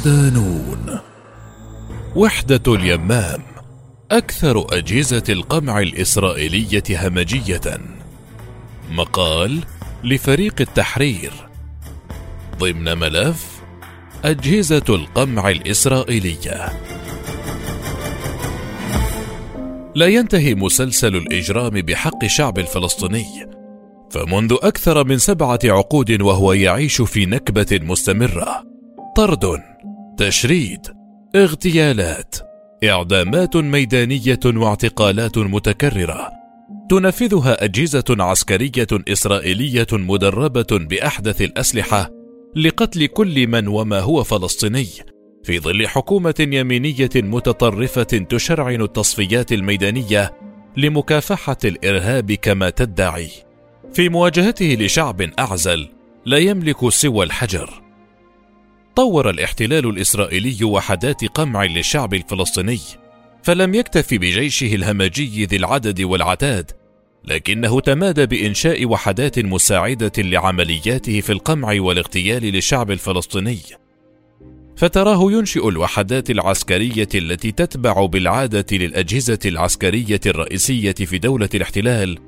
صدانون وحدة اليمام أكثر أجهزة القمع الإسرائيلية همجية. مقال لفريق التحرير. ضمن ملف أجهزة القمع الإسرائيلية. لا ينتهي مسلسل الإجرام بحق الشعب الفلسطيني. فمنذ أكثر من سبعة عقود وهو يعيش في نكبة مستمرة طرد. تشريد اغتيالات. اعدامات ميدانية واعتقالات متكررة. تنفذها أجهزة عسكرية إسرائيلية مدربة بأحدث الأسلحة لقتل كل من وما هو فلسطيني. في ظل حكومة يمينية متطرفة تشرعن التصفيات الميدانية لمكافحة الإرهاب كما تدعي. في مواجهته لشعب أعزل لا يملك سوى الحجر. طور الاحتلال الإسرائيلي وحدات قمع للشعب الفلسطيني فلم يكتف بجيشه الهمجي ذي العدد والعتاد لكنه تمادى بإنشاء وحدات مساعدة لعملياته في القمع والاغتيال للشعب الفلسطيني. فتراه ينشئ الوحدات العسكرية التي تتبع بالعادة للأجهزة العسكرية الرئيسية في دولة الاحتلال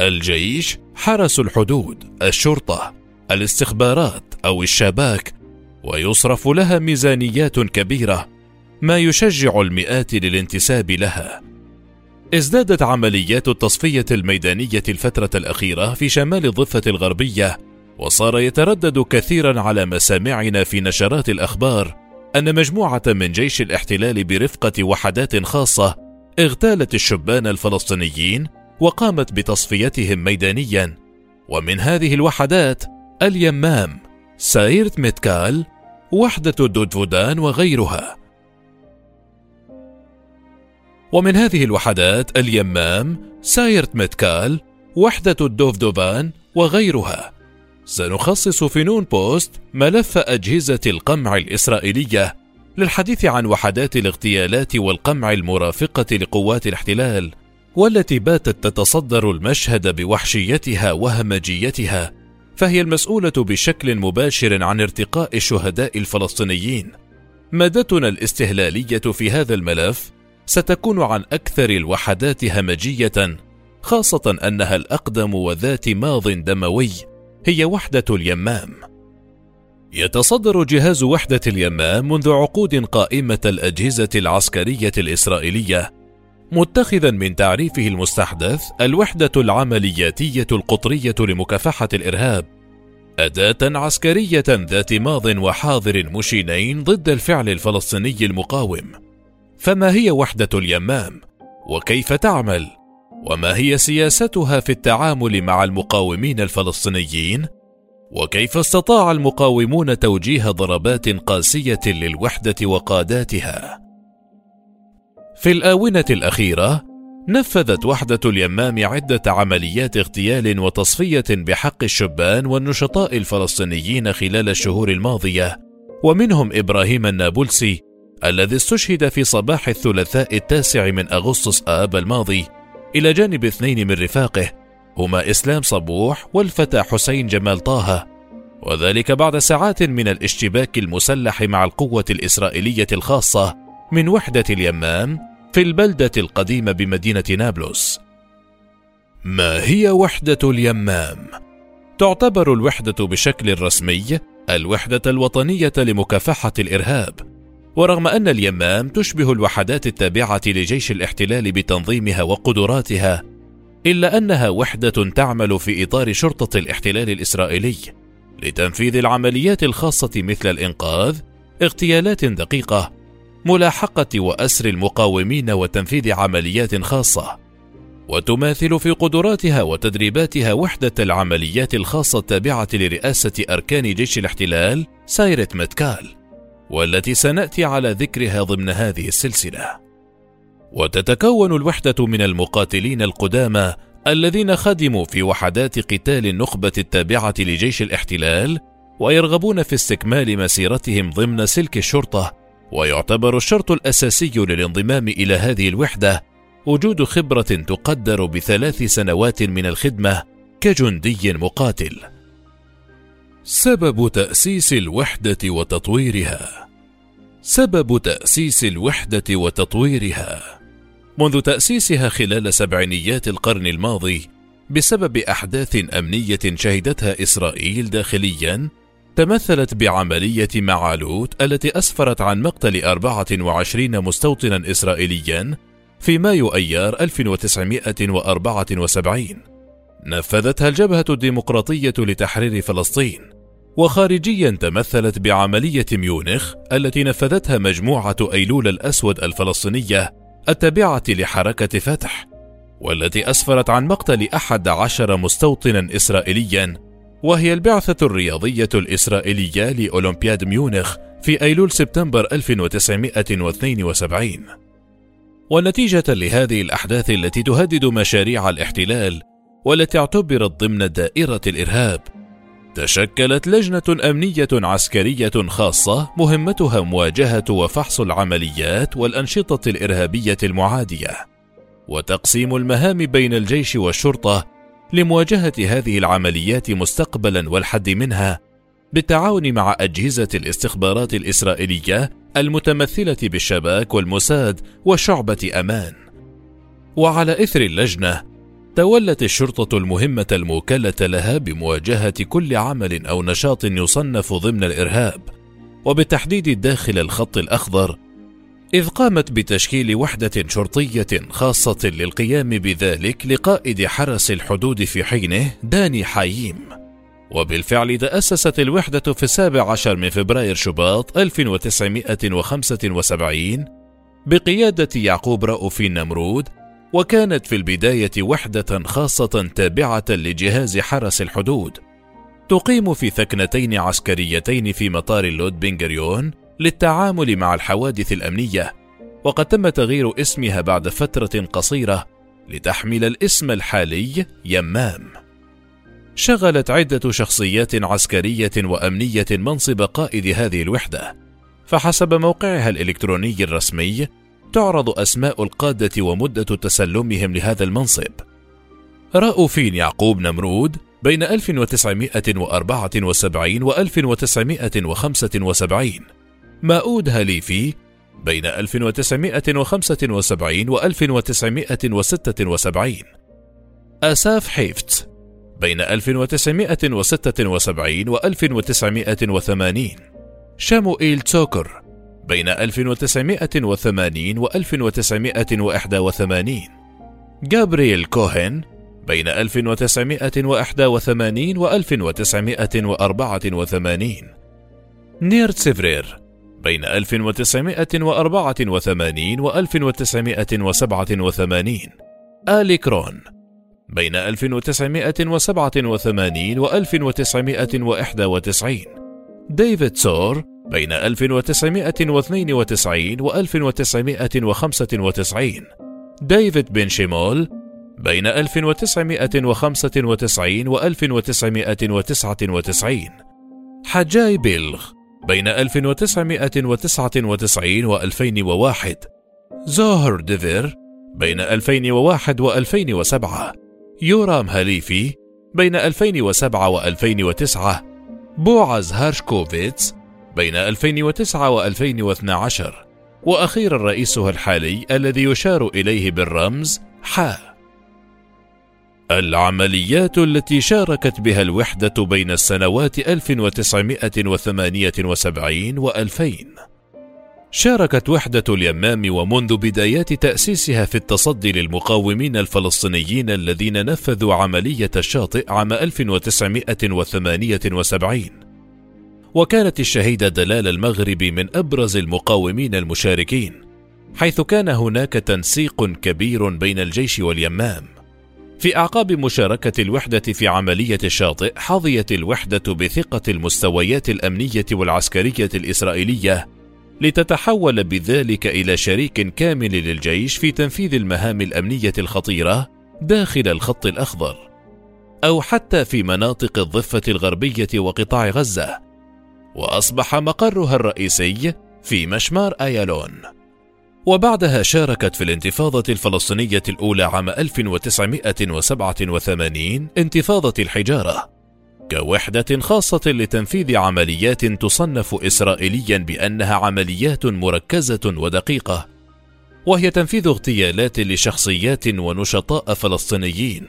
الجيش حرس الحدود الشرطة الاستخبارات أو الشباك ويصرف لها ميزانيات كبيرة ما يشجع المئات للانتساب لها. ازدادت عمليات التصفية الميدانية الفترة الأخيرة في شمال الضفة الغربية وصار يتردد كثيرا على مسامعنا في نشرات الأخبار أن مجموعة من جيش الاحتلال برفقة وحدات خاصة اغتالت الشبان الفلسطينيين وقامت بتصفيتهم ميدانيا. ومن هذه الوحدات اليمام سايرت ميتكال وحدة دوفدوفان وغيرها. ومن هذه الوحدات اليمام سايرت ميتكال وحدة الدوفدوفان وغيرها. سنخصص في نون بوست ملف أجهزة القمع الإسرائيلية للحديث عن وحدات الاغتيالات والقمع المرافقة لقوات الاحتلال والتي باتت تتصدر المشهد بوحشيتها وهمجيتها فهي المسؤولة بشكل مباشر عن ارتقاء الشهداء الفلسطينيين. مادتنا الاستهلالية في هذا الملف ستكون عن أكثر الوحدات همجية، خاصة أنها الأقدم وذات ماض دموي، هي وحدة اليمام. يتصدر جهاز وحدة اليمام منذ عقود قائمة الأجهزة العسكرية الإسرائيلية متخذا من تعريفه المستحدث الوحدة العملياتية القطرية لمكافحة الإرهاب أداة عسكرية ذات ماض وحاضر مشينين ضد الفعل الفلسطيني المقاوم. فما هي وحدة اليمام؟ وكيف تعمل؟ وما هي سياستها في التعامل مع المقاومين الفلسطينيين؟ وكيف استطاع المقاومون توجيه ضربات قاسية للوحدة وقاداتها؟ في الآونة الأخيرة نفذت وحدة اليمام عدة عمليات اغتيال وتصفية بحق الشبان والنشطاء الفلسطينيين خلال الشهور الماضية، ومنهم إبراهيم النابلسي الذي استشهد في صباح الثلاثاء التاسع من أغسطس آب الماضي إلى جانب اثنين من رفاقه هما إسلام صبوح والفتى حسين جمال طه، وذلك بعد ساعات من الاشتباك المسلح مع القوة الإسرائيلية الخاصة من وحدة اليمام في البلدة القديمة بمدينة نابلس. ما هي وحدة اليمام؟ تعتبر الوحدة بشكل رسمي الوحدة الوطنية لمكافحة الإرهاب، ورغم أن اليمام تشبه الوحدات التابعة لجيش الاحتلال بتنظيمها وقدراتها، إلا أنها وحدة تعمل في إطار شرطة الاحتلال الإسرائيلي لتنفيذ العمليات الخاصة مثل الإنقاذ، اغتيالات دقيقة، ملاحقة وأسر المقاومين وتنفيذ عمليات خاصة وتماثل في قدراتها وتدريباتها وحدة العمليات الخاصة التابعة لرئاسة أركان جيش الاحتلال سايرت متكال والتي سنأتي على ذكرها ضمن هذه السلسلة. وتتكون الوحدة من المقاتلين القدامى الذين خدموا في وحدات قتال النخبة التابعة لجيش الاحتلال ويرغبون في استكمال مسيرتهم ضمن سلك الشرطة ويعتبر الشرط الأساسي للانضمام إلى هذه الوحدة وجود خبرة تقدر بثلاث سنوات من الخدمة كجندي مقاتل. سبب تأسيس الوحدة وتطويرها. سبب تأسيس الوحدة وتطويرها. منذ تأسيسها خلال سبعينيات القرن الماضي بسبب أحداث أمنية شهدتها إسرائيل داخليا تمثلت بعملية معالوت التي أسفرت عن مقتل 24 مستوطنا إسرائيليا في مايو أيار 1974 نفذتها الجبهة الديمقراطية لتحرير فلسطين وخارجيا تمثلت بعملية ميونخ التي نفذتها مجموعة أيلول الأسود الفلسطينية التابعة لحركة فتح والتي أسفرت عن مقتل أحد عشر مستوطنا إسرائيليا وهي البعثة الرياضية الإسرائيلية لأولمبياد ميونخ في أيلول سبتمبر 1972 ونتيجة لهذه الأحداث التي تهدد مشاريع الاحتلال والتي اعتبرت ضمن دائرة الإرهاب تشكلت لجنة أمنية عسكرية خاصة مهمتها مواجهة وفحص العمليات والأنشطة الإرهابية المعادية وتقسيم المهام بين الجيش والشرطة لمواجهة هذه العمليات مستقبلا والحد منها بالتعاون مع أجهزة الاستخبارات الإسرائيلية المتمثلة بالشباك والموساد وشعبة أمان. وعلى إثر اللجنة، تولت الشرطة المهمة الموكلة لها بمواجهة كل عمل أو نشاط يصنف ضمن الإرهاب، وبالتحديد داخل الخط الأخضر، إذ قامت بتشكيل وحدة شرطية خاصة للقيام بذلك لقائد حرس الحدود في حينه داني حاييم. وبالفعل تأسست الوحدة في السابع عشر من فبراير شباط 1975 بقيادة يعقوب رؤوف نمرود وكانت في البداية وحدة خاصة تابعة لجهاز حرس الحدود تقيم في ثكنتين عسكريتين في مطار اللود بن للتعامل مع الحوادث الأمنية وقد تم تغيير اسمها بعد فترة قصيرة لتحمل الاسم الحالي يمام. شغلت عدة شخصيات عسكرية وأمنية منصب قائد هذه الوحدة فحسب موقعها الإلكتروني الرسمي تعرض أسماء القادة ومدة تسلمهم لهذا المنصب. رأوفين يعقوب نمرود بين 1974 و 1975 ماؤود هليفي بين 1975 و 1976 أساف حيفت بين 1976 و 1980 شاموئيل تسوكر بين 1980 و 1981 جابرييل كوهن بين 1981 و 1984 نيرت سيفرير بين 1984 و 1987 آلي كرون بين 1987 و 1991 ديفيد سور. بين 1992 و 1995 ديفيد بن شيمول بين 1995 و 1999 حجاي بيلغ بين 1999 و 2001 زوهر ديفير بين 2001 و 2007 يورام هاليفي بين 2007 و 2009 بوعز هارشكوفيتس بين 2009 و 2012 وأخيرا رئيسها الحالي الذي يشار إليه بالرمز حا العمليات التي شاركت بها الوحدة بين السنوات 1978 و 2000 شاركت وحدة اليمام ومنذ بدايات تأسيسها في التصدي للمقاومين الفلسطينيين الذين نفذوا عملية الشاطئ عام 1978 وكانت الشهيدة دلال المغرب من أبرز المقاومين المشاركين حيث كان هناك تنسيق كبير بين الجيش واليمام. في أعقاب مشاركة الوحدة في عملية الشاطئ حظيت الوحدة بثقة المستويات الأمنية والعسكرية الإسرائيلية لتتحول بذلك إلى شريك كامل للجيش في تنفيذ المهام الأمنية الخطيرة داخل الخط الأخضر أو حتى في مناطق الضفة الغربية وقطاع غزة. وأصبح مقرها الرئيسي في مشمار آيالون. وبعدها شاركت في الانتفاضة الفلسطينية الأولى عام 1987 انتفاضة الحجارة كوحدة خاصة لتنفيذ عمليات تصنف إسرائيليا بأنها عمليات مركزة ودقيقة، وهي تنفيذ اغتيالات لشخصيات ونشطاء فلسطينيين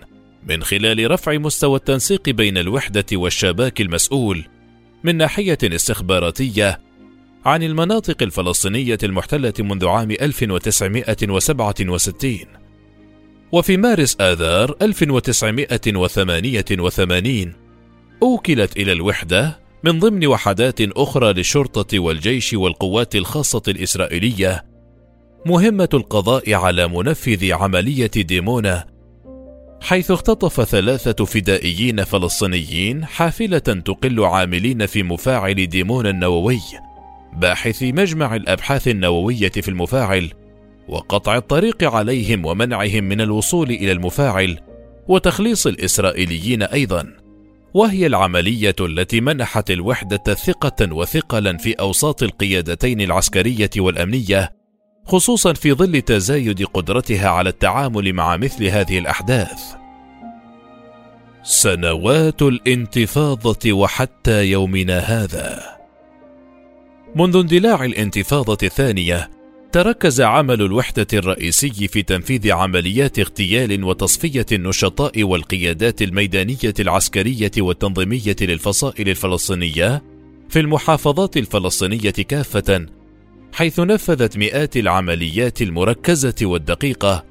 من خلال رفع مستوى التنسيق بين الوحدة والشباك المسؤول من ناحية استخباراتية عن المناطق الفلسطينية المحتلة منذ عام 1967 وفي مارس آذار 1988 أوكلت إلى الوحدة من ضمن وحدات أخرى للشرطة والجيش والقوات الخاصة الإسرائيلية مهمة القضاء على منفذ عملية ديمونا حيث اختطف ثلاثة فدائيين فلسطينيين حافلة تقل عاملين في مفاعل ديمونا النووي. باحثي مجمع الأبحاث النووية في المفاعل وقطع الطريق عليهم ومنعهم من الوصول إلى المفاعل وتخليص الإسرائيليين أيضا. وهي العملية التي منحت الوحدة ثقة وثقلا في أوساط القيادتين العسكرية والأمنية خصوصا في ظل تزايد قدرتها على التعامل مع مثل هذه الأحداث. سنوات الانتفاضة وحتى يومنا هذا. منذ اندلاع الانتفاضة الثانية تركز عمل الوحدة الرئيسي في تنفيذ عمليات اغتيال وتصفية النشطاء والقيادات الميدانية العسكرية والتنظيمية للفصائل الفلسطينية في المحافظات الفلسطينية كافة حيث نفذت مئات العمليات المركزة والدقيقة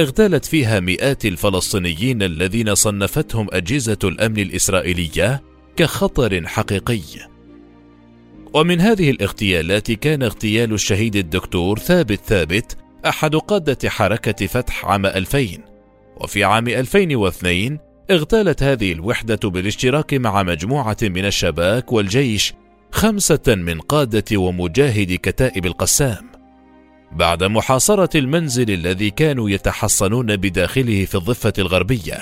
اغتالت فيها مئات الفلسطينيين الذين صنفتهم أجهزة الأمن الإسرائيلية كخطر حقيقي. ومن هذه الاغتيالات كان اغتيال الشهيد الدكتور ثابت ثابت أحد قادة حركة فتح عام 2000 وفي عام 2002 اغتالت هذه الوحدة بالاشتراك مع مجموعة من الشباك والجيش خمسة من قادة ومجاهد كتائب القسام. بعد محاصرة المنزل الذي كانوا يتحصنون بداخله في الضفة الغربية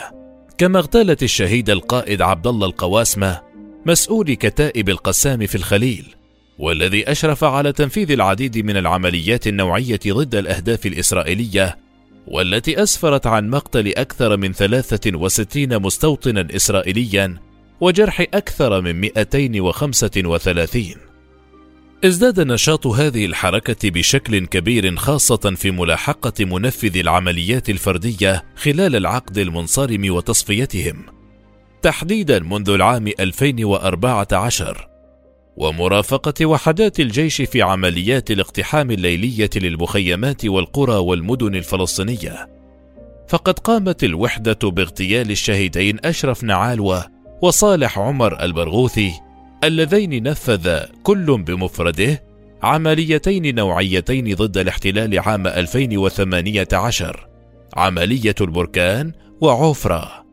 كما اغتالت الشهيد القائد عبد الله القواسمة مسؤول كتائب القسام في الخليل. والذي أشرف على تنفيذ العديد من العمليات النوعية ضد الأهداف الإسرائيلية والتي أسفرت عن مقتل أكثر من 63 مستوطنا إسرائيليا وجرح أكثر من 235 ازداد نشاط هذه الحركة بشكل كبير خاصة في ملاحقة منفذ العمليات الفردية خلال العقد المنصرم وتصفيتهم. تحديدا منذ العام 2014 ومرافقة وحدات الجيش في عمليات الاقتحام الليلية للمخيمات والقرى والمدن الفلسطينية. فقد قامت الوحدة باغتيال الشهيدين أشرف نعالوة وصالح عمر البرغوثي اللذين نفذ كل بمفرده عمليتين نوعيتين ضد الاحتلال عام 2018 عملية البركان وعفرة.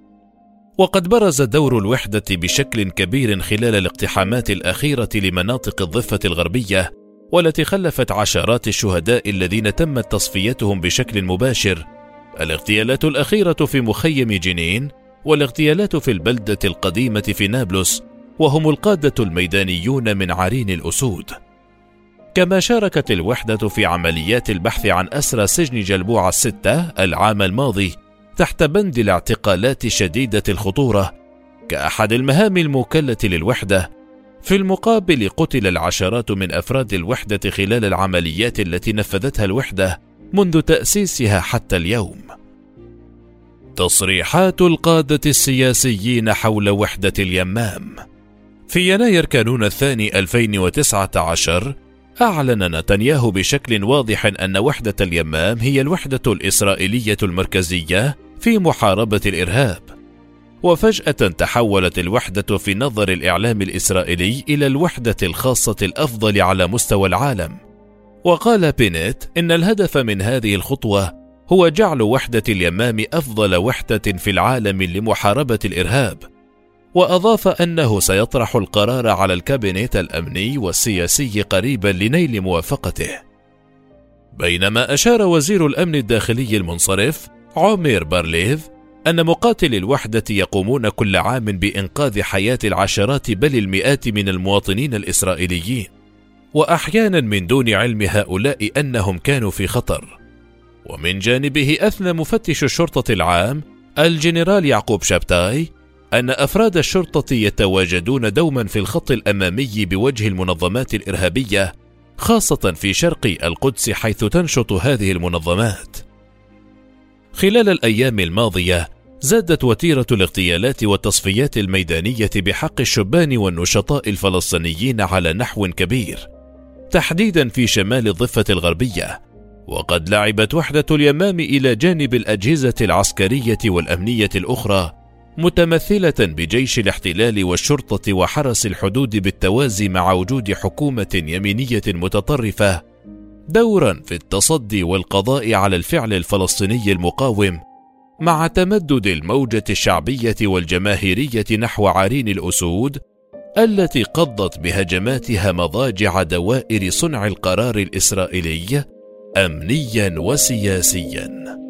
وقد برز دور الوحدة بشكل كبير خلال الاقتحامات الأخيرة لمناطق الضفة الغربية والتي خلفت عشرات الشهداء الذين تمت تصفيتهم بشكل مباشر. الاغتيالات الأخيرة في مخيم جنين والاغتيالات في البلدة القديمة في نابلس وهم القادة الميدانيون من عرين الأسود. كما شاركت الوحدة في عمليات البحث عن أسرى سجن جلبوع الستة العام الماضي تحت بند الاعتقالات شديدة الخطورة كأحد المهام الموكلة للوحدة. في المقابل قتل العشرات من أفراد الوحدة خلال العمليات التي نفذتها الوحدة منذ تأسيسها حتى اليوم. تصريحات القادة السياسيين حول وحدة اليمام. في يناير كانون الثاني 2019 أعلن نتنياهو بشكل واضح أن وحدة اليمام هي الوحدة الإسرائيلية المركزية في محاربة الإرهاب. وفجأة تحولت الوحدة في نظر الإعلام الإسرائيلي إلى الوحدة الخاصة الأفضل على مستوى العالم. وقال بينيت إن الهدف من هذه الخطوة هو جعل وحدة اليمام أفضل وحدة في العالم لمحاربة الإرهاب، وأضاف أنه سيطرح القرار على الكابينيت الأمني والسياسي قريبا لنيل موافقته. بينما أشار وزير الأمن الداخلي المنصرف عومير بارليف أن مقاتلي الوحدة يقومون كل عام بإنقاذ حياة العشرات بل المئات من المواطنين الإسرائيليين، وأحيانا من دون علم هؤلاء أنهم كانوا في خطر. ومن جانبه أثنى مفتش الشرطة العام الجنرال يعقوب شابتاي أن أفراد الشرطة يتواجدون دوما في الخط الأمامي بوجه المنظمات الإرهابية خاصة في شرق القدس حيث تنشط هذه المنظمات. خلال الأيام الماضية زادت وتيرة الاغتيالات والتصفيات الميدانية بحق الشبان والنشطاء الفلسطينيين على نحو كبير، تحديدا في شمال الضفة الغربية، وقد لعبت وحدة اليمام إلى جانب الأجهزة العسكرية والأمنية الأخرى متمثلة بجيش الاحتلال والشرطة وحرس الحدود بالتوازي مع وجود حكومة يمينية متطرفة دورا في التصدي والقضاء على الفعل الفلسطيني المقاوم مع تمدد الموجة الشعبية والجماهيرية نحو عرين الأسود التي قضت بهجماتها مضاجع دوائر صنع القرار الإسرائيلي أمنيا وسياسيا.